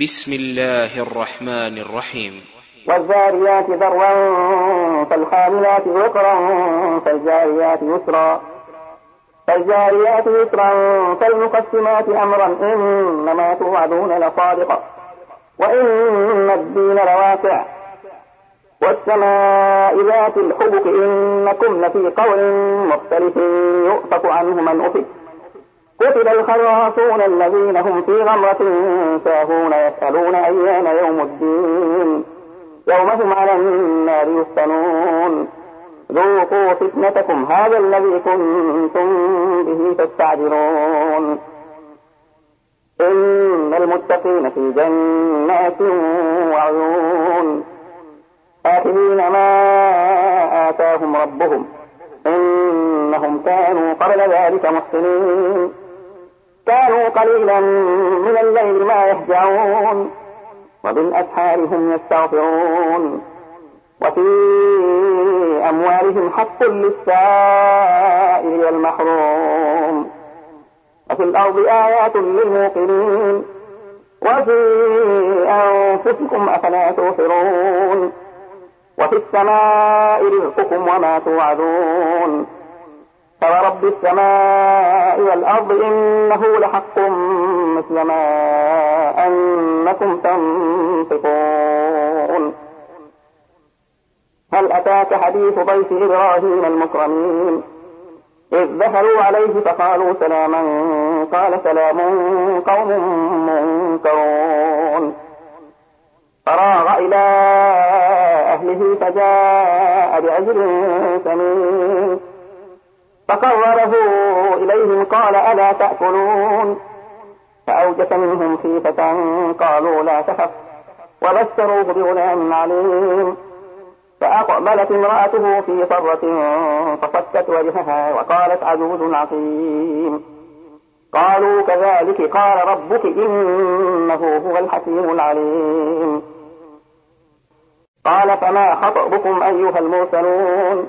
بسم الله الرحمن الرحيم. والذاريات ذروا فالحاملات وقرا فالجاريات يسرا. فالجاريات يسرا فالمقسمات أمرا. إنما توعدون لصادق. وإن الدين لواقع والسماء ذات الحبك إنكم لفي قول مختلف يؤفك عنه من أفك. قتل الخراصون الذين هم في غمرة ساهون يسألون أيان يوم الدين. يوم هم على النار يفتنون. ذوقوا فتنتكم هذا الذي كنتم به تستعجلون. إن المتقين في جنات وعيون. آخذين ما آتاهم ربهم. إنهم كانوا قبل ذلك محسنين. كانوا قليلا من الليل ما يهجعون وبالأسحار هم يستغفرون. وفي أموالهم حق للسائل والمحروم وفي الأرض آيات للموقنين. وفي أنفسكم أفلا توفرون وفي السماء رزقكم وما توعدون. فورب السماء والأرض إنه لحق مثل ما أنكم تنطقون هل أتاك حديث ضيف إبراهيم المكرمين؟ إذ دخلوا عليه فقالوا سلاما قال سلام قوم منكرون فراغ إلى أهله فجاء بعجل سمين فقربه إليهم قال ألا تأكلون؟ فأوجس منهم خيفة قالوا لا تخف وبشروه بغلام عليم. فأقبلت امرأته في صرة فصكت وجهها وقالت عجوز عقيم. قالوا كذلك قال ربك إنه هو الحكيم العليم. قال فما خطبكم أيها المرسلون؟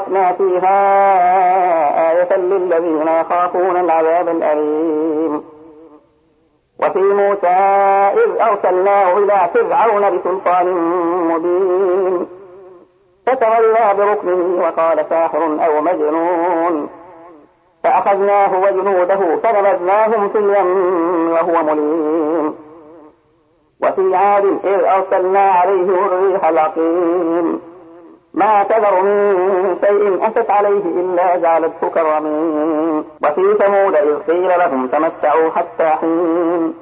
وتركنا فيها. آية للذين يخافون العذاب الأليم. وفي موسى إذ أرسلناه إلى فرعون بسلطان مبين. فتولى بركنه وقال ساحر أو مجنون. فأخذناه وجنوده فنبذناهم في اليم وهو مليم. وفي عاد إذ أرسلنا عليهم الريح العقيم. ما تذر من شيء أتت عليه إلا جعلته كرمين وفي ثمود إذ قيل لهم تمتعوا حتى حين.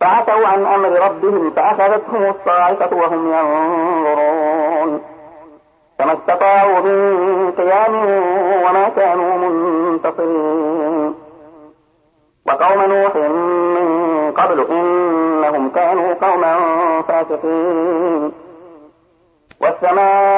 فعتوا عن أمر ربهم فأخذتهم الصاعقة وهم ينظرون. فما استطاعوا من قيام وما كانوا منتصرين. وقوم نوح من قبل إنهم كانوا قوما فاسقين. والسماء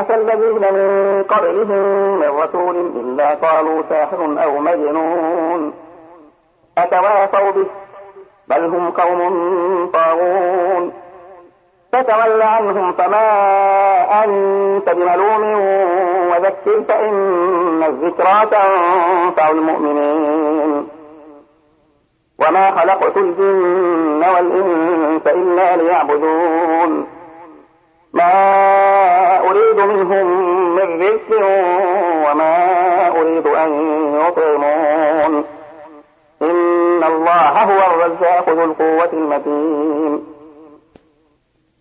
أتى الذين من قبلهم من رسول إلا قالوا ساحر أو مجنون. أتواصوا به بل هم قوم طاغون. فتول عنهم فما أنت بملوم وذكر فإن الذكرى تنفع المؤمنين. وما خلقت الجن والإنس إلا ليعبدون. ما منهم من رزق وما أريد أن يطعمون. إن الله هو الرزاق ذو القوة المتين.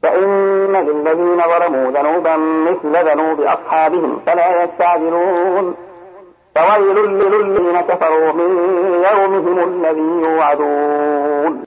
فإن إن للذين ظلموا ذنوبا مثل ذنوب أصحابهم فلا يستعجلون. فويل للذين كفروا من يومهم الذي يوعدون.